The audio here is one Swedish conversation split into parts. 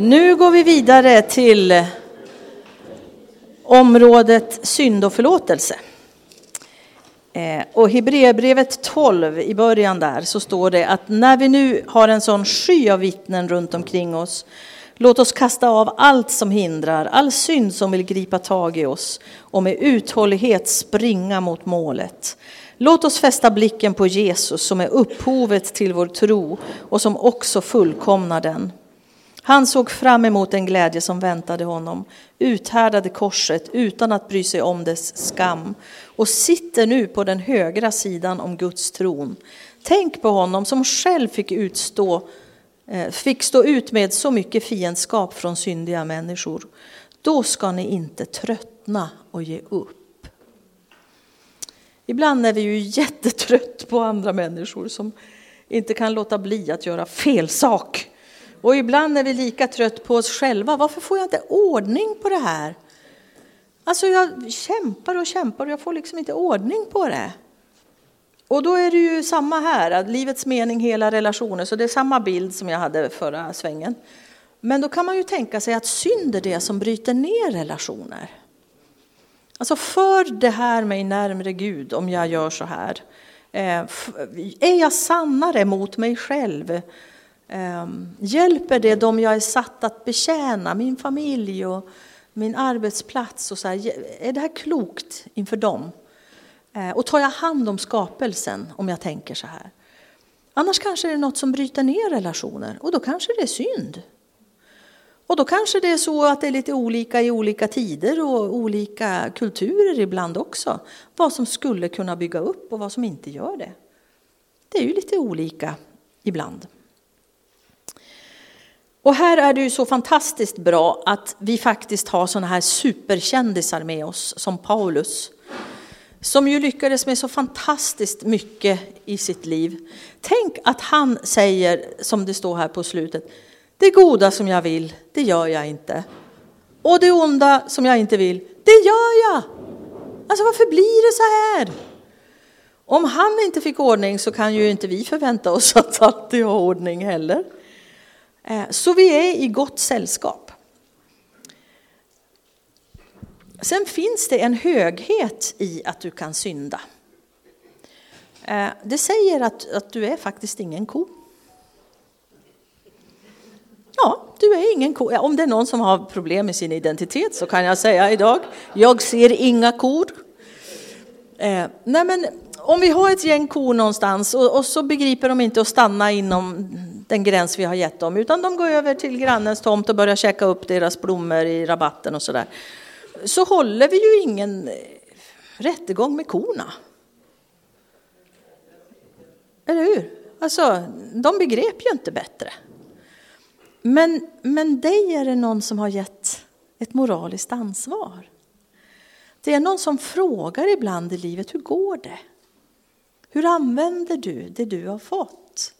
Nu går vi vidare till området synd och förlåtelse. Eh, och Hebreerbrevet 12 i början där så står det att när vi nu har en sån sky av vittnen runt omkring oss Låt oss kasta av allt som hindrar, all synd som vill gripa tag i oss och med uthållighet springa mot målet. Låt oss fästa blicken på Jesus som är upphovet till vår tro och som också fullkomnar den. Han såg fram emot den glädje som väntade honom, uthärdade korset utan att bry sig om dess skam och sitter nu på den högra sidan om Guds tron. Tänk på honom som själv fick utstå eh, fick stå ut med så mycket fiendskap från syndiga människor. Då ska ni inte tröttna och ge upp. Ibland är vi ju jättetrött på andra människor som inte kan låta bli att göra fel sak. Och ibland är vi lika trött på oss själva. Varför får jag inte ordning på det här? Alltså jag kämpar och kämpar och jag får liksom inte ordning på det. Och då är det ju samma här, att livets mening, hela relationer, så det är samma bild som jag hade förra svängen. Men då kan man ju tänka sig att synd är det som bryter ner relationer. Alltså för det här mig närmre Gud om jag gör så här. Eh, är jag sannare mot mig själv? Ehm, hjälper det dem jag är satt att betjäna, min familj och min arbetsplats? Och så här, är det här klokt inför dem? Ehm, och tar jag hand om skapelsen om jag tänker så här? Annars kanske det är något som bryter ner relationer och då kanske det är synd. Och då kanske det är så att det är lite olika i olika tider och olika kulturer ibland också. Vad som skulle kunna bygga upp och vad som inte gör det. Det är ju lite olika ibland. Och här är det ju så fantastiskt bra att vi faktiskt har sådana här superkändisar med oss som Paulus som ju lyckades med så fantastiskt mycket i sitt liv. Tänk att han säger, som det står här på slutet, det goda som jag vill, det gör jag inte. Och det onda som jag inte vill, det gör jag! Alltså varför blir det så här? Om han inte fick ordning så kan ju inte vi förvänta oss att alltid ha ordning heller. Eh, så vi är i gott sällskap. Sen finns det en höghet i att du kan synda. Eh, det säger att, att du är faktiskt ingen ko. Ja, du är ingen ko. Om det är någon som har problem med sin identitet så kan jag säga idag, jag ser inga kor. Eh, nej men, om vi har ett gäng kor någonstans och, och, så begriper de inte att stanna inom den gräns vi har gett dem utan de går över till grannens tomt och börjar käka upp deras blommor i rabatten och sådär så håller vi ju ingen eh, rättegång med korna. Eller hur? Alltså, de begrep ju inte bättre. Men, men dig är det någon som har gett ett moraliskt ansvar. Det är någon som frågar ibland i livet, hur går det? Hur använder du det du har fått?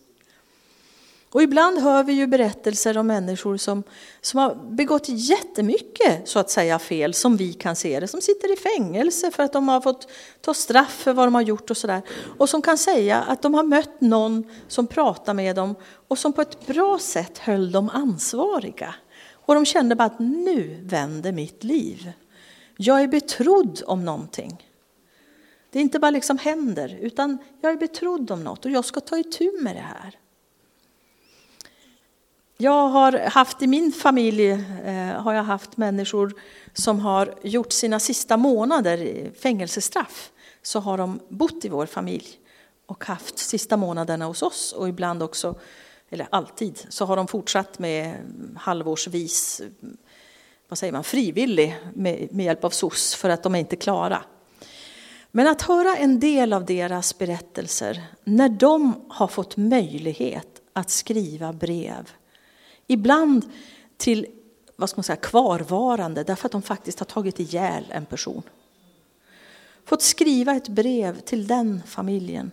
Och ibland hör vi ju berättelser om människor som, som har begått jättemycket så att säga fel, som vi kan se det, som sitter i fängelse för att de har fått ta straff för vad de har gjort och sådär. Och som kan säga att de har mött någon som pratar med dem och som på ett bra sätt höll dem ansvariga. Och de kände bara att nu vänder mitt liv. Jag är betrodd om någonting. Det är inte bara liksom händer, utan jag är betrodd om något och jag ska ta itu med det här. Jag har haft i min familj eh, har jag haft människor som har gjort sina sista månader i fängelsestraff. Så har de bott i vår familj och haft sista månaderna hos oss och ibland också, eller alltid, så har de fortsatt med halvårsvis, vad säger man, frivillig med, med hjälp av SOS för att de är inte klara. Men att höra en del av deras berättelser när de har fått möjlighet att skriva brev Ibland till vad ska man säga, kvarvarande därför att de faktiskt har tagit ihjäl en person. Fått skriva ett brev till den familjen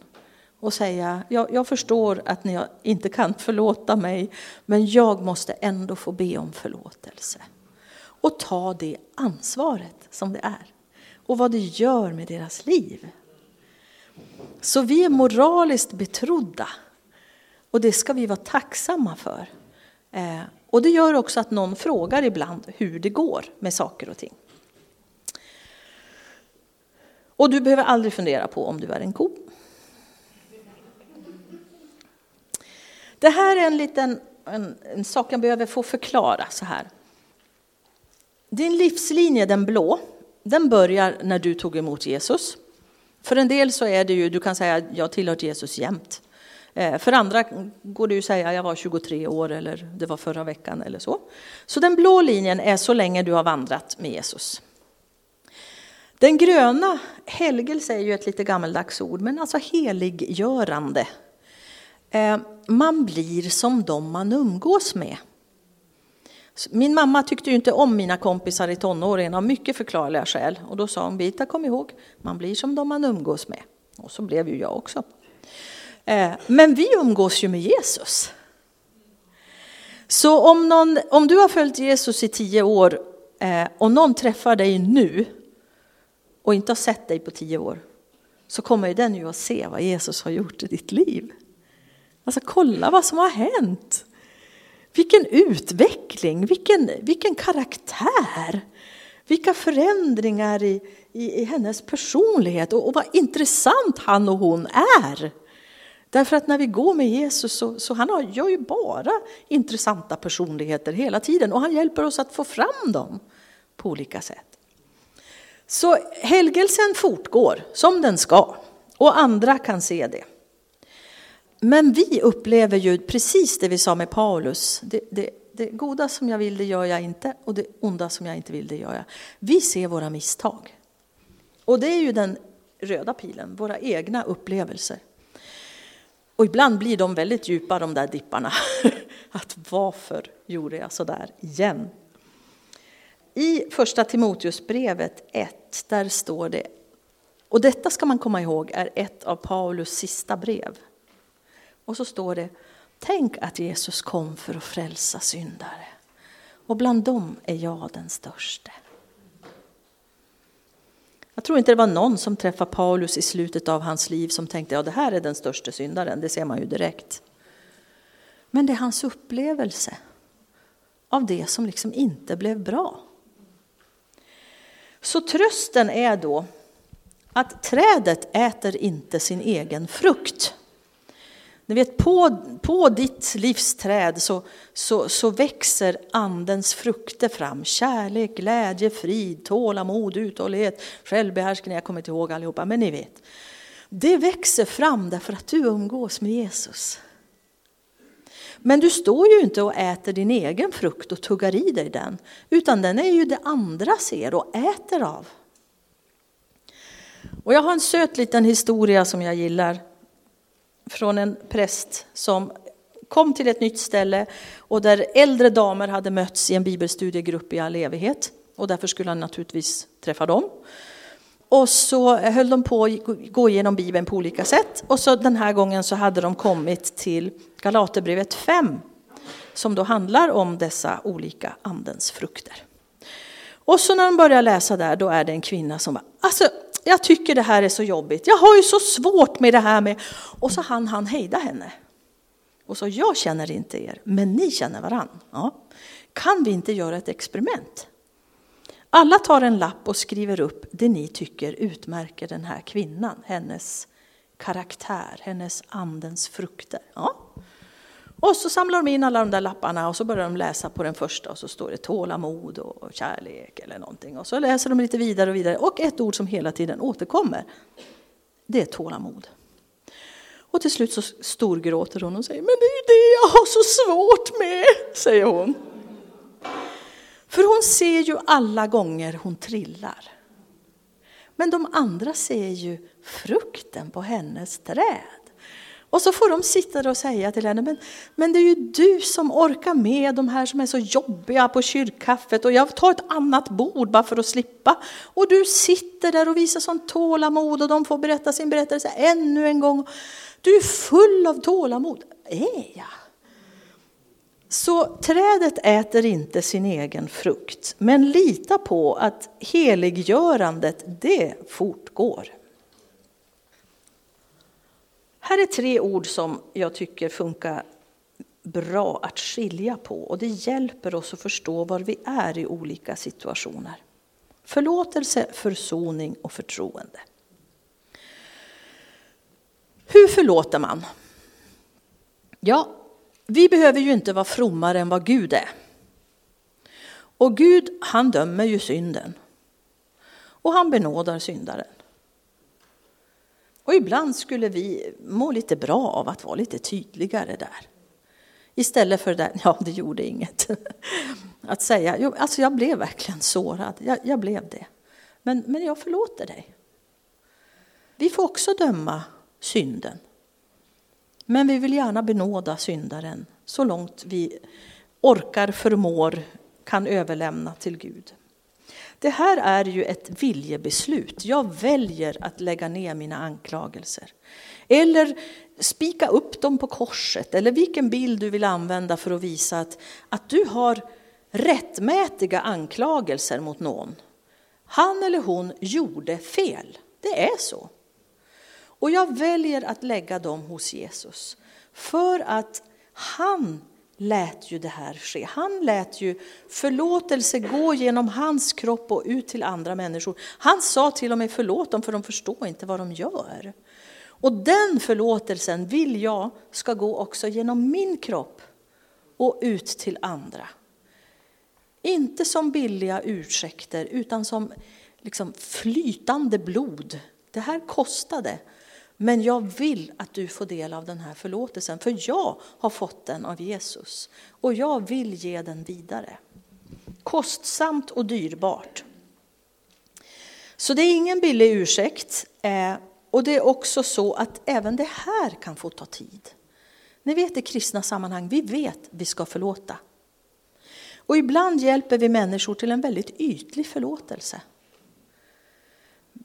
och säga jag, jag förstår att ni inte kan förlåta mig men jag måste ändå få be om förlåtelse. Och ta det ansvaret som det är och vad det gör med deras liv. Så vi är moraliskt betrodda och det ska vi vara tacksamma för. Eh, Och det gör också att någon frågar ibland hur det går med saker och ting. Och du behöver aldrig fundera på om du är en ko. Det här är en liten en, en sak jag behöver få förklara så här. Din livslinje, den blå, den börjar när du tog emot Jesus. För en del så är det ju, du kan säga jag tillhört Jesus jämt. Eh, för andra går det ju att säga jag var 23 år eller det var förra veckan eller så. Så den blå linjen är så länge du har vandrat med Jesus. Den gröna, helgelse är ju ett lite gammaldags ord, men alltså heliggörande. Eh, man blir som de man umgås med. Min mamma tyckte ju inte om mina kompisar i tonåren av mycket förklarliga skäl. Och då sa hon, Birgitta kom ihåg, man blir som de man umgås med. Och så blev ju jag också. Eh, men vi umgås ju med Jesus. Så om, någon, om du har följt Jesus i tio år eh, och någon träffar dig nu och inte har sett dig på tio år, så kommer ju den ju att se vad Jesus har gjort i ditt liv. Alltså kolla vad som har hänt. Vilken utveckling, vilken, vilken karaktär. Vilka förändringar i, i, i hennes personlighet och, och, vad intressant han och hon är. Därför att när vi går med Jesus så, så han har, gör ju bara intressanta personligheter hela tiden och han hjälper oss att få fram dem på olika sätt. Så helgelsen fortgår som den ska och andra kan se det. Men vi upplever ju precis det vi sa med Paulus. Det, det, det goda som jag vill, det gör jag inte. Och det onda som jag inte vill, det gör jag. Vi ser våra misstag. Och det är ju den röda pilen, våra egna upplevelser. Och ibland blir de väldigt djupa, de där dipparna. Att varför gjorde jag så där igen? I första Timoteusbrevet 1, där står det, och detta ska man komma ihåg är ett av Paulus sista brev. Och så står det, tänk att Jesus kom för att frälsa syndare. Och bland dem är jag den störste. Jag tror inte det var någon som träffade Paulus i slutet av hans liv som tänkte, ja det här är den största syndaren, det ser man ju direkt. Men det är hans upplevelse av det som liksom inte blev bra. Så trösten är då att trädet äter inte sin egen frukt. Ni vet, på, på ditt livsträd så, så, så växer andens frukter fram. Kärlek, glädje, frid, tålamod, uthållighet, självbehärskning. Jag kommer inte ihåg allihopa, men ni vet. Det växer fram därför att du umgås med Jesus. Men du står ju inte och äter din egen frukt och tuggar i dig den, utan den är ju det andra ser och äter av. Och jag har en söt liten historia som jag gillar från en präst som kom till ett nytt ställe och där äldre damer hade mötts i en bibelstudiegrupp i all evighet. Och därför skulle han naturligtvis träffa dem. Och så höll de på att gå igenom Bibeln på olika sätt. Och så den här gången så hade de kommit till Galaterbrevet 5 som då handlar om dessa olika andens frukter. Och så när de börjar läsa där, då är det en kvinna som bara, alltså jag tycker det här är så jobbigt. Jag har ju så svårt med det här med... Och så hann han hejda henne. Och så, jag känner inte er, men ni känner varann. Ja. Kan vi inte göra ett experiment? Alla tar en lapp och skriver upp det ni tycker utmärker den här kvinnan, hennes karaktär, hennes andens frukter. Ja. Och så samlar de in alla de där lapparna och så börjar de läsa på den första och så står det tålamod och kärlek eller någonting. Och så läser de lite vidare och vidare. Och ett ord som hela tiden återkommer, det är tålamod. Och till slut så storgråter hon och säger, men det är ju det jag har så svårt med, säger hon. För hon ser ju alla gånger hon trillar. Men de andra ser ju frukten på hennes träd. Och så får de sitta där och säga till henne, men, men det är ju du som orkar med de här som är så jobbiga på kyrkkaffet och jag tar ett annat bord bara för att slippa. Och du sitter där och visar sånt tålamod och de får berätta sin berättelse ännu en gång. Du är full av tålamod. Är jag? Så trädet äter inte sin egen frukt, men lita på att heliggörandet, det fortgår. Här är tre ord som jag tycker funkar bra att skilja på och det hjälper oss att förstå var vi är i olika situationer. Förlåtelse, försoning och förtroende. Hur förlåter man? Ja, vi behöver ju inte vara frommare än vad Gud är. Och Gud, han dömer ju synden. Och han benådar syndaren. Och ibland skulle vi må lite bra av att vara lite tydligare där. Istället för det ja det gjorde inget. Att säga, jo, alltså jag blev verkligen sårad, jag, jag blev det. Men, men jag förlåter dig. Vi får också döma synden. Men vi vill gärna benåda syndaren så långt vi orkar, förmår, kan överlämna till Gud. Det här är ju ett viljebeslut. Jag väljer att lägga ner mina anklagelser. Eller spika upp dem på korset, eller vilken bild du vill använda för att visa att, att du har rättmätiga anklagelser mot någon. Han eller hon gjorde fel. Det är så. Och jag väljer att lägga dem hos Jesus. För att han lät ju det här ske. Han lät ju förlåtelse gå genom hans kropp och ut till andra människor. Han sa till och med förlåt dem för de förstår inte vad de gör. Och den förlåtelsen vill jag ska gå också genom min kropp och ut till andra. Inte som billiga ursäkter utan som liksom flytande blod. Det här kostade. Men jag vill att du får del av den här förlåtelsen, för jag har fått den av Jesus. Och jag vill ge den vidare. Kostsamt och dyrbart. Så det är ingen billig ursäkt. Eh, och det är också så att även det här kan få ta tid. Ni vet i kristna sammanhang, vi vet att vi ska förlåta. Och ibland hjälper vi människor till en väldigt ytlig förlåtelse.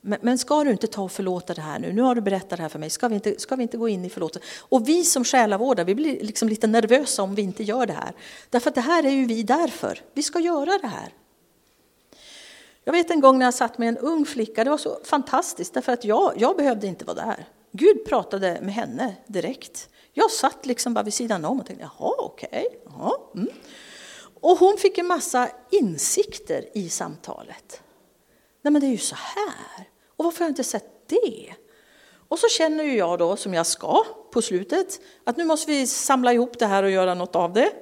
Men, men ska du inte ta och förlåta det här nu? Nu har du berättat det här för mig. Ska vi inte, ska vi inte gå in i förlåtelse? Och vi som själavårdare, vi blir liksom lite nervösa om vi inte gör det här. Därför att det här är ju vi därför. Vi ska göra det här. Jag vet en gång när jag satt med en ung flicka, det var så fantastiskt därför att jag, jag behövde inte vara där. Gud pratade med henne direkt. Jag satt liksom bara vid sidan om och tänkte, jaha okej. Okay, mm. Och hon fick en massa insikter i samtalet. Nej men det är ju så här. Och varför har jag inte sett det? Och så känner ju jag då, som jag ska på slutet, att nu måste vi samla ihop det här och göra något av det.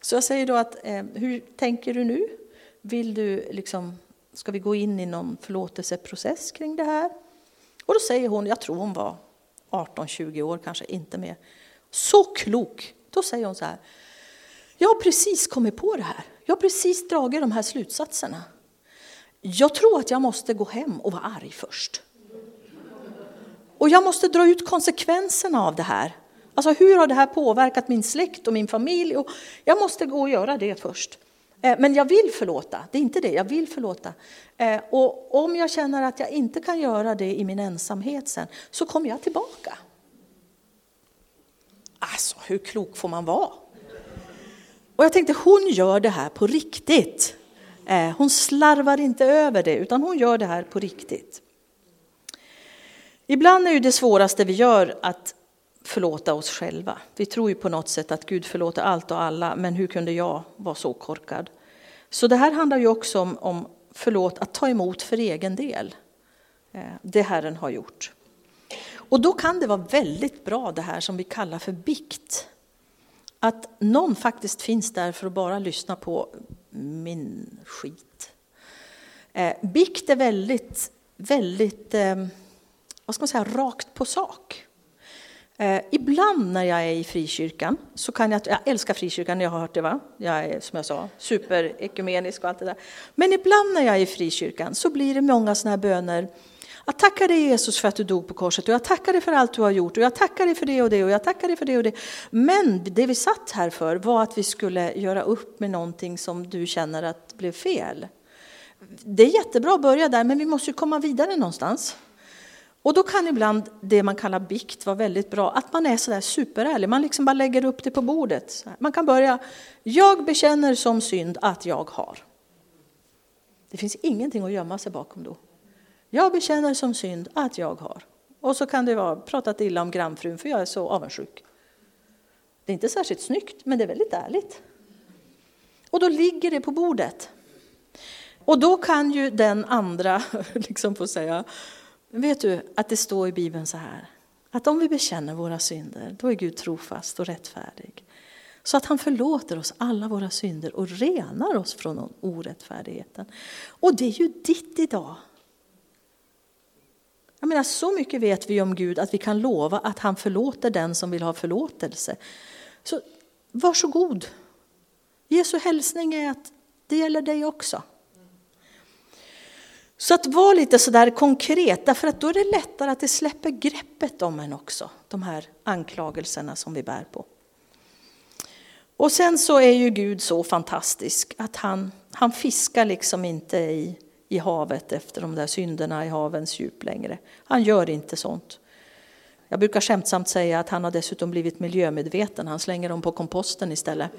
Så jag säger då att, eh, hur tänker du nu? Vill du liksom, ska vi gå in i någon förlåtelseprocess kring det här? Och då säger hon, jag tror hon var 18-20 år, kanske inte mer. Så klok! Då säger hon så här, jag har precis kommit på det här. Jag har precis dragit de här slutsatserna. Jag tror att jag måste gå hem och vara arg först. Och jag måste dra ut konsekvenserna av det här. Alltså hur har det här påverkat min släkt och min familj? Och jag måste gå och göra det först. Eh, men jag vill förlåta, det är inte det, jag vill förlåta. Eh, och om jag känner att jag inte kan göra det i min ensamhet sen, så kommer jag tillbaka. Alltså, hur klok får man vara? Och jag tänkte, hon gör det här på riktigt. Eh, hon slarvar inte över det, utan hon gör det här på riktigt. Ibland är ju det svåraste vi gör att förlåta oss själva. Vi tror ju på något sätt att Gud förlåter allt och alla, men hur kunde jag vara så korkad? Så det här handlar ju också om, om förlåt, att ta emot för egen del. Eh, det Herren har gjort. Och då kan det vara väldigt bra det här som vi kallar för bikt. Att någon faktiskt finns där för att bara lyssna på min skit. Eh, bikt är väldigt, väldigt, eh, vad ska man säga, rakt på sak. Eh, ibland när jag är i frikyrkan, så kan jag, jag älskar frikyrkan, jag har hört det va? Jag är som jag sa superekumenisk och allt det där. Men ibland när jag är i frikyrkan så blir det många sådana här böner jag tackar dig Jesus för att du dog på korset och jag tackar dig för allt du har gjort och jag tackar dig för det och det och jag tackar dig för det och det. Men det vi satt här för var att vi skulle göra upp med någonting som du känner att blev fel. Det är jättebra att börja där men vi måste ju komma vidare någonstans. Och då kan ibland det man kallar bikt vara väldigt bra, att man är sådär superärlig, man liksom bara lägger upp det på bordet. Man kan börja, jag bekänner som synd att jag har. Det finns ingenting att gömma sig bakom då. Jag bekänner som synd att jag har. Och så kan det vara pratat illa om grannfrun för jag är så avundsjuk. Det är inte särskilt snyggt, men det är väldigt ärligt. Och då ligger det på bordet. Och då kan ju den andra liksom få säga, vet du att det står i Bibeln så här, att om vi bekänner våra synder, då är Gud trofast och rättfärdig. Så att han förlåter oss alla våra synder och renar oss från orättfärdigheten. Och det är ju ditt idag. Jag menar, så mycket vet vi om Gud att vi kan lova att han förlåter den som vill ha förlåtelse. Så varsågod. Jesu hälsning är att det gäller dig också. Så att vara lite sådär konkret, därför att då är det lättare att det släpper greppet om en också, de här anklagelserna som vi bär på. Och sen så är ju Gud så fantastisk att han, han fiskar liksom inte i, i havet efter de där synderna i havens djup längre. Han gör inte sånt. Jag brukar skämtsamt säga att han har dessutom blivit miljömedveten, han slänger dem på komposten istället.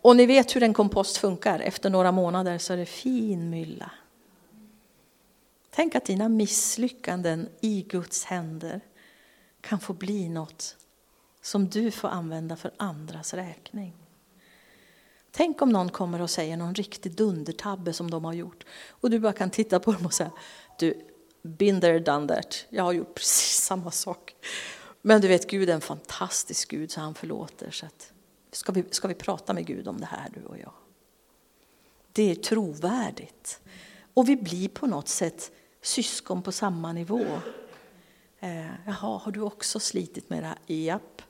Och ni vet hur en kompost funkar, efter några månader så är det fin mylla. Tänk att dina misslyckanden i Guds händer kan få bli något som du får använda för andras räkning. Tänk om någon kommer och säger någon riktig dundertabbe som de har gjort och du bara kan titta på dem och säga du, been there, done that. Jag har gjort precis samma sak. Men du vet, Gud är en fantastisk Gud så han förlåter. Så att, ska, vi, ska vi prata med Gud om det här du och jag? Det är trovärdigt. Och vi blir på något sätt syskon på samma nivå. Eh, jaha, har du också slitit med det här? Japp.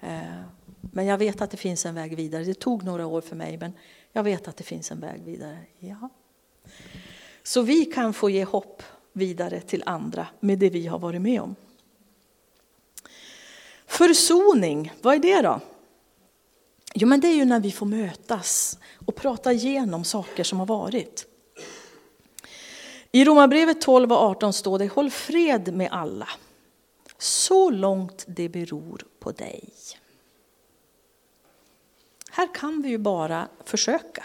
Eh, men jag vet att det finns en väg vidare. Det tog några år för mig, men jag vet att det finns en väg vidare. Ja. Så vi kan få ge hopp vidare till andra med det vi har varit med om. Försoning, vad är det då? Jo, men det är ju när vi får mötas och prata igenom saker som har varit. I Romarbrevet 12 och 18 står det Håll fred med alla, så långt det beror på dig. Här kan vi ju bara försöka.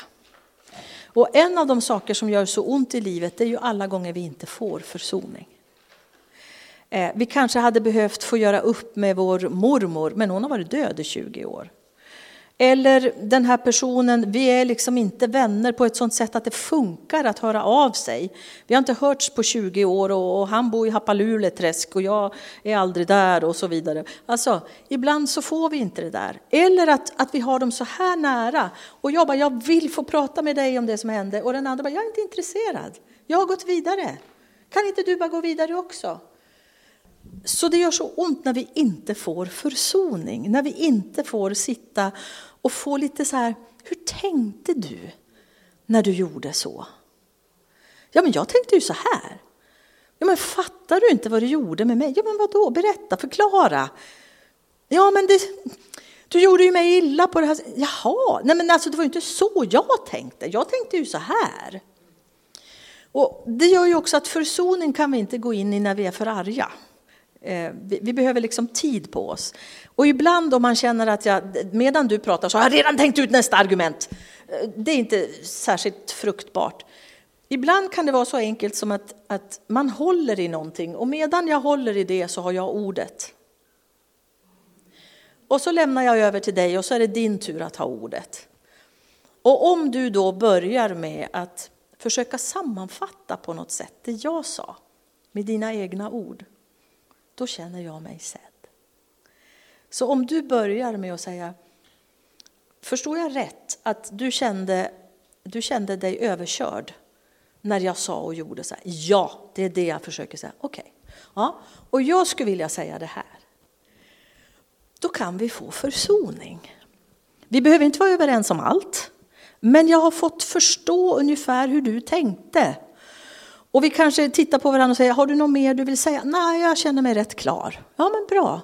Och en av de saker som gör så ont i livet är ju alla gånger vi inte får försoning. Eh, vi kanske hade behövt få göra upp med vår mormor, men hon har varit död i 20 år. Eller den här personen, vi är liksom inte vänner på ett sånt sätt att det funkar att höra av sig. Vi har inte hörts på 20 år och, han bor i Hapaluleträsk och jag är aldrig där och så vidare. Alltså, ibland så får vi inte det där. Eller att, att vi har dem så här nära och jag bara, jag vill få prata med dig om det som hände och den andra bara, jag är inte intresserad. Jag har gått vidare. Kan inte du bara gå vidare också? Så det gör så ont när vi inte får försoning, när vi inte får sitta och få lite så här, hur tänkte du när du gjorde så? Ja, men jag tänkte ju så här. Ja, men fattar du inte vad du gjorde med mig? Ja, men vadå, då? Berätta, förklara. Ja, men det, du gjorde ju mig illa på det här Jaha, nej men alltså det var ju inte så jag tänkte. Jag tänkte ju så här. Och det gör ju också att försoning kan vi inte gå in i när vi är för arga. Eh, vi behöver liksom tid på oss. Och ibland om man känner att jag, medan du pratar så har jag redan tänkt ut nästa argument. Eh, det är inte särskilt fruktbart. Ibland kan det vara så enkelt som att, att man håller i någonting och medan jag håller i det så har jag ordet. Och så lämnar jag över till dig och så är det din tur att ha ordet. Och om du då börjar med att försöka sammanfatta på något sätt det jag sa med dina egna ord då känner jag mig sedd. Så om du börjar med att säga, förstår jag rätt att du kände, du kände dig överkörd när jag sa och gjorde så här? Ja, det är det jag försöker säga. Okej, okay. ja, och jag skulle vilja säga det här. Då kan vi få försoning. Vi behöver inte vara överens om allt, men jag har fått förstå ungefär hur du tänkte. Och vi kanske tittar på varandra och säger, har du något mer du vill säga? Nej, jag känner mig rätt klar. Ja, men bra.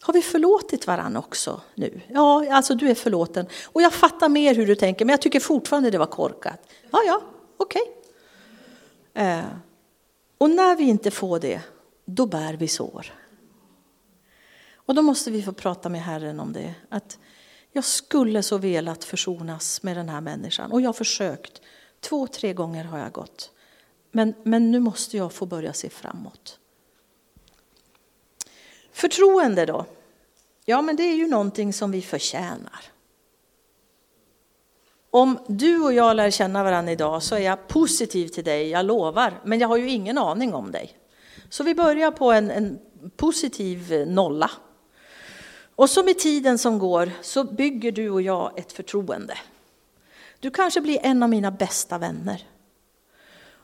Har vi förlåtit varandra också nu? Ja, alltså du är förlåten. Och jag fattar mer hur du tänker, men jag tycker fortfarande det var korkat. Ja, ja, okej. Okay. Eh, och när vi inte får det, då bär vi sår. Och då måste vi få prata med Herren om det. Att jag skulle så velat försonas med den här människan. Och jag har försökt. Två, tre gånger har jag gått. Men, men nu måste jag få börja se framåt. Förtroende då. Ja, men det är ju någonting som vi förtjänar. Om du och jag lär känna varandra idag så är jag positiv till dig, jag lovar, men jag har ju ingen aning om dig. Så vi börjar på en, en positiv nolla. Och så med tiden som går så bygger du och jag ett förtroende. Du kanske blir en av mina bästa vänner.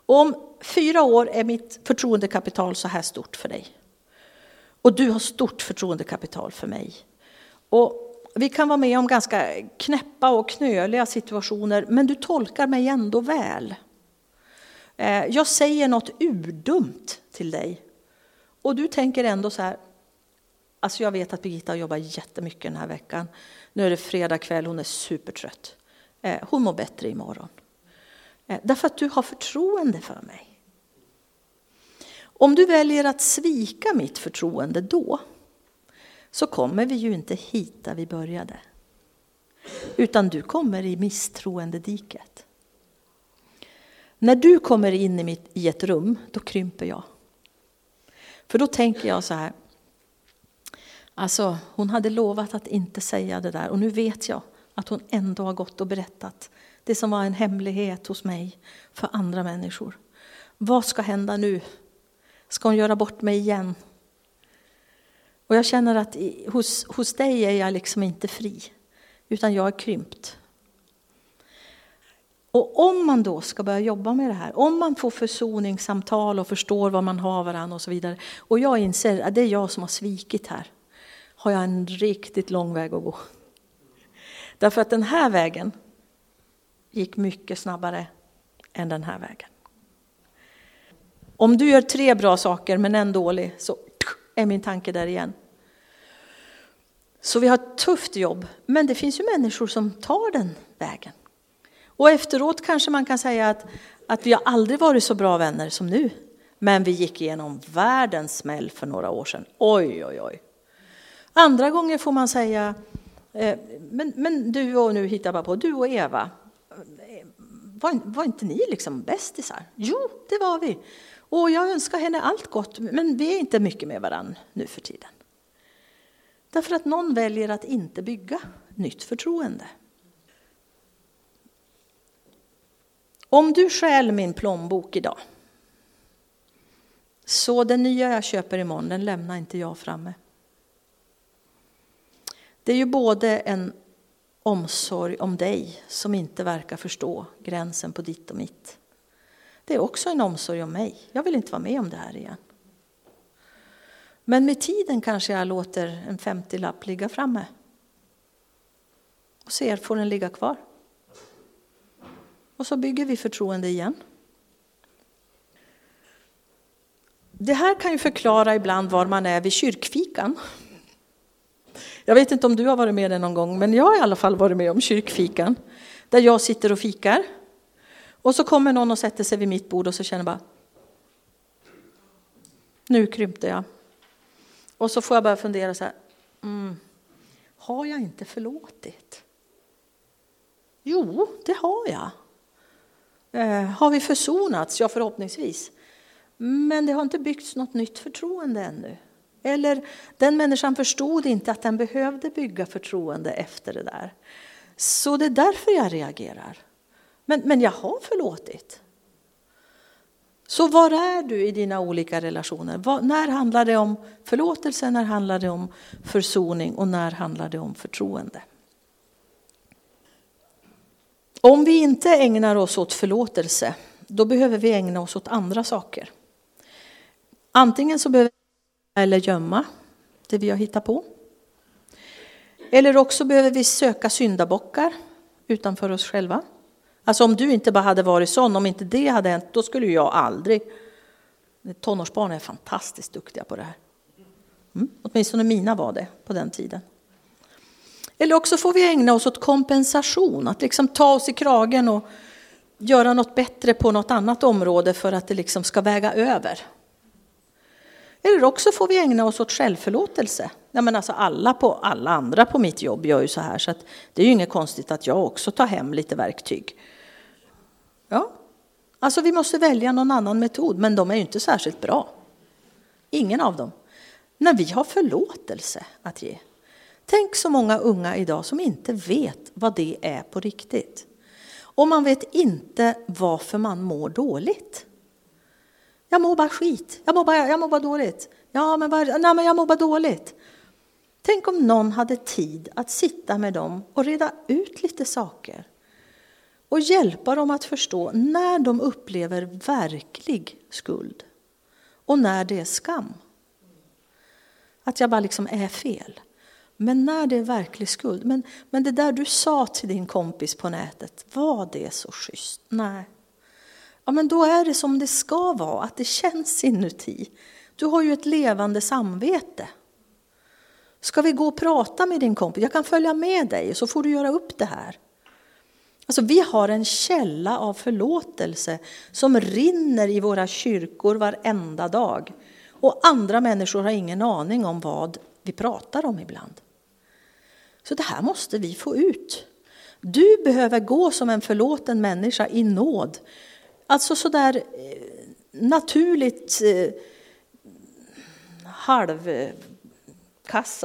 Och om fyra år är mitt förtroendekapital så här stort för dig. Och du har stort förtroendekapital för mig. Och vi kan vara med om ganska knäppa och knöliga situationer, men du tolkar mig ändå väl. Eh, jag säger något urdumt till dig. Och du tänker ändå så här, alltså jag vet att Birgitta jobbar jättemycket den här veckan. Nu är det fredag kväll, hon är supertrött. Eh, hon mår bättre imorgon. Eh, därför att du har förtroende för mig. Om du väljer att svika mitt förtroende då, så kommer vi ju inte hit där vi började. Utan du kommer i misstroendediket. När du kommer in i, mitt, i ett rum, då krymper jag. För då tänker jag så här, alltså hon hade lovat att inte säga det där och nu vet jag att hon ändå har gått och berättat det som var en hemlighet hos mig för andra människor. Vad ska hända nu? Ska hon göra bort mig igen? Och jag känner att hos, hos dig är jag liksom inte fri, utan jag är krympt. Och om man då ska börja jobba med det här, om man får försoningssamtal och förstår vad man har varandra och så vidare. Och jag inser att det är jag som har svikit här. Har jag en riktigt lång väg att gå. Därför att den här vägen gick mycket snabbare än den här vägen. Om du gör tre bra saker men en dålig så är min tanke där igen. Så vi har ett tufft jobb, men det finns ju människor som tar den vägen. Och efteråt kanske man kan säga att, att vi har aldrig varit så bra vänner som nu. Men vi gick igenom världens smäll för några år sedan. Oj, oj, oj. Andra gånger får man säga, eh, men, men du och nu hittar bara på, du och Eva, var, var inte ni liksom bästisar? Jo, det var vi. Och jag önskar henne allt gott, men vi är inte mycket med varann nu för tiden. Därför att någon väljer att inte bygga nytt förtroende. Om du stjäl min plånbok idag, så den nya jag köper imorgon, den lämnar inte jag framme. Det är ju både en omsorg om dig som inte verkar förstå gränsen på ditt och mitt. Det är också en omsorg om mig. Jag vill inte vara med om det här igen. Men med tiden kanske jag låter en 50-lapp ligga framme. Och ser, får den ligga kvar? Och så bygger vi förtroende igen. Det här kan ju förklara ibland var man är vid kyrkfikan. Jag vet inte om du har varit med det någon gång, men jag har i alla fall varit med om kyrkfikan. Där jag sitter och fikar. Och så kommer någon och sätter sig vid mitt bord och så känner jag bara, nu krympte jag. Och så får jag börja fundera så här, mm, har jag inte förlåtit? Jo, det har jag. Eh, har vi försonats? Ja, förhoppningsvis. Men det har inte byggts något nytt förtroende ännu. Eller den människan förstod inte att den behövde bygga förtroende efter det där. Så det är därför jag reagerar. Men, men jag har förlåtit. Så var är du i dina olika relationer? Var, när handlar det om förlåtelse, när handlar det om försoning och när handlar det om förtroende? Om vi inte ägnar oss åt förlåtelse, då behöver vi ägna oss åt andra saker. Antingen så behöver vi eller gömma det vi har hittat på. Eller också behöver vi söka syndabockar utanför oss själva. Alltså om du inte bara hade varit sån, om inte det hade hänt, då skulle jag aldrig... Tonårsbarn är fantastiskt duktiga på det här. Mm. Åtminstone mina var det på den tiden. Eller också får vi ägna oss åt kompensation, att liksom ta oss i kragen och göra något bättre på något annat område för att det liksom ska väga över. Eller också får vi ägna oss åt självförlåtelse. Ja, men alltså alla, på, alla andra på mitt jobb gör ju så här, så det är ju inget konstigt att jag också tar hem lite verktyg. Ja, alltså vi måste välja någon annan metod, men de är ju inte särskilt bra. Ingen av dem. När vi har förlåtelse att ge, Tänk så många unga idag som inte vet vad det är på riktigt. Och man vet inte varför man mår dåligt. Jag mår bara skit, jag mår bara, jag mår bara dåligt. Ja, men, bara, nej, men jag mår bara dåligt. Tänk om någon hade tid att sitta med dem och reda ut lite saker. Och hjälpa dem att förstå när de upplever verklig skuld och när det är skam. Att jag bara liksom är fel. Men när det är verklig skuld. Men, men det där du sa till din kompis på nätet, var det så schysst? Nej. Ja, men då är det som det ska vara, att det känns inuti. Du har ju ett levande samvete. Ska vi gå och prata med din kompis? Jag kan följa med dig så får du göra upp det här. Alltså, vi har en källa av förlåtelse som rinner i våra kyrkor varenda dag. Och andra människor har ingen aning om vad vi pratar om ibland. Så det här måste vi få ut. Du behöver gå som en förlåten människa i nåd. Alltså sådär eh, naturligt eh, halvkassa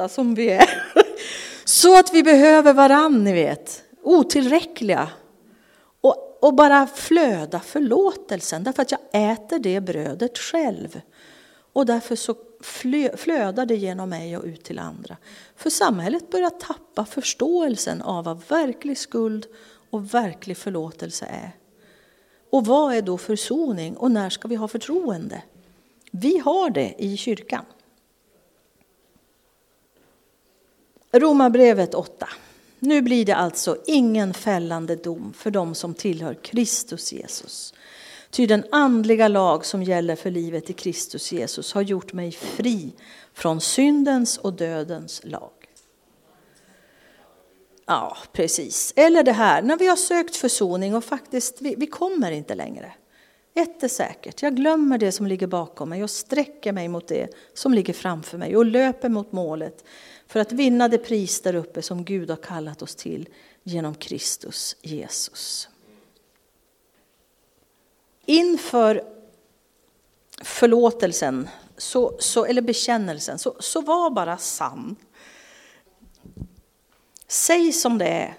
som vi är. Så att vi behöver varann, ni vet. Otillräckliga. Och, och bara flöda förlåtelsen, därför att jag äter det brödet själv. Och därför så flödar det genom mig och ut till andra. För samhället börjar tappa förståelsen av vad verklig skuld och verklig förlåtelse är. Och vad är då försoning och när ska vi ha förtroende? Vi har det i kyrkan. Romarbrevet 8. Nu blir det alltså ingen fällande dom för dem som tillhör Kristus Jesus. Ty den andliga lag som gäller för livet i Kristus Jesus har gjort mig fri från syndens och dödens lag. Ja, precis. Eller det här, när vi har sökt försoning och faktiskt, vi, vi kommer inte längre. Ett är säkert, jag glömmer det som ligger bakom mig och sträcker mig mot det som ligger framför mig och löper mot målet för att vinna det pris där uppe som Gud har kallat oss till genom Kristus Jesus. Inför förlåtelsen, så, så, eller bekännelsen, så, så var bara sann. Säg som det är.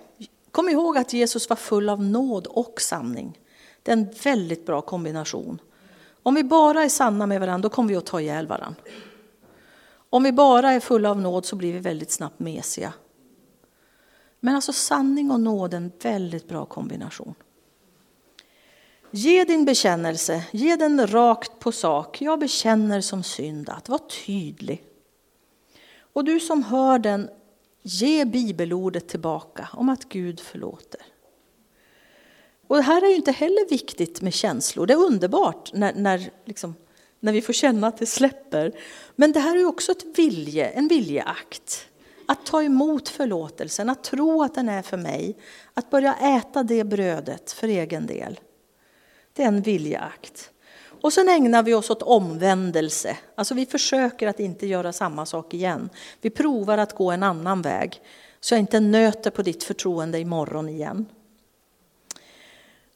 Kom ihåg att Jesus var full av nåd och sanning. Det är en väldigt bra kombination. Om vi bara är sanna med varandra, då kommer vi att ta ihjäl varandra. Om vi bara är fulla av nåd så blir vi väldigt snabbt mesiga. Men alltså sanning och nåd är en väldigt bra kombination. Ge din bekännelse, ge den rakt på sak. Jag bekänner som syndat. Var tydlig. Och du som hör den, ge bibelordet tillbaka om att Gud förlåter. Och det här är ju inte heller viktigt med känslor. Det är underbart när, när, liksom, när vi får känna att det släpper. Men det här är också ett vilje, en viljeakt. Att ta emot förlåtelsen, att tro att den är för mig. Att börja äta det brödet för egen del. Det är en viljeakt. Och sen ägnar vi oss åt omvändelse. Alltså vi försöker att inte göra samma sak igen. Vi provar att gå en annan väg. Så jag inte nöter på ditt förtroende imorgon igen.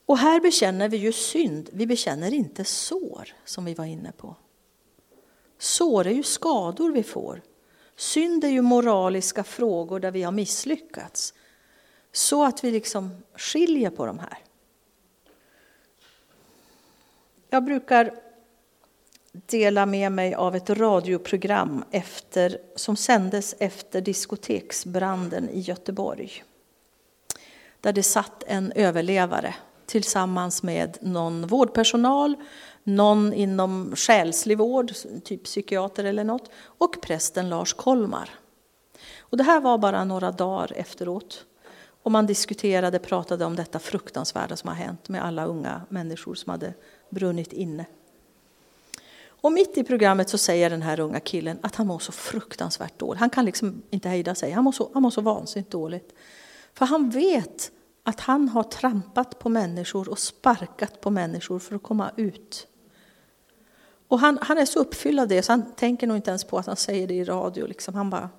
Och här bekänner vi ju synd, vi bekänner inte sår som vi var inne på. Sår är ju skador vi får. Synd är ju moraliska frågor där vi har misslyckats. Så att vi liksom skiljer på de här. Jag brukar dela med mig av ett radioprogram efter, som sändes efter diskoteksbranden i Göteborg. Där det satt en överlevare tillsammans med någon vårdpersonal, någon inom själslig vård, typ psykiater eller något, och prästen Lars Kolmar. Och det här var bara några dagar efteråt. Och man diskuterade, pratade om detta fruktansvärda som har hänt med alla unga människor som hade brunnit inne. Och mitt i programmet så säger den här unga killen att han mår så fruktansvärt dåligt. Han kan liksom inte hejda sig, han mår så, han mår så vansinnigt dåligt. För han vet att han har trampat på människor och sparkat på människor för att komma ut. Och han, han är så uppfylld av det så han tänker nog inte ens på att han säger det i radio. Liksom. Han bara,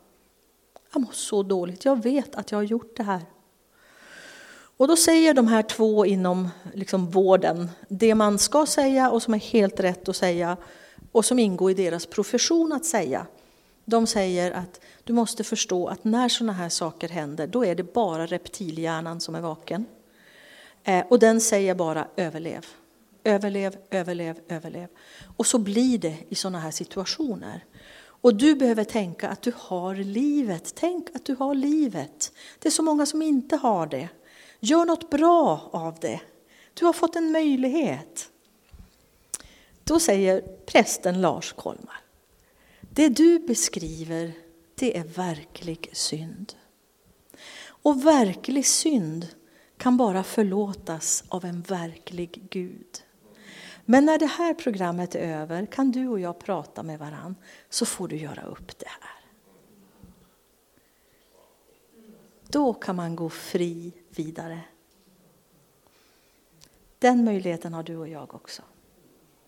jag mår så dåligt, jag vet att jag har gjort det här. Och då säger de här två inom liksom, vården det man ska säga och som är helt rätt att säga och som ingår i deras profession att säga. De säger att du måste förstå att när sådana här saker händer, då är det bara reptilhjärnan som är vaken. Eh, och den säger bara överlev. Överlev, överlev, överlev. Och så blir det i sådana här situationer. Och du behöver tänka att du har livet. Tänk att du har livet. Det är så många som inte har det. Gör något bra av det. Du har fått en möjlighet. Då säger prästen Lars Kolmar. Det du beskriver, det är verklig synd. Och verklig synd kan bara förlåtas av en verklig Gud. Men när det här programmet är över kan du och jag prata med varann så får du göra upp det här. Då kan man gå fri vidare. Den möjligheten har du och jag också.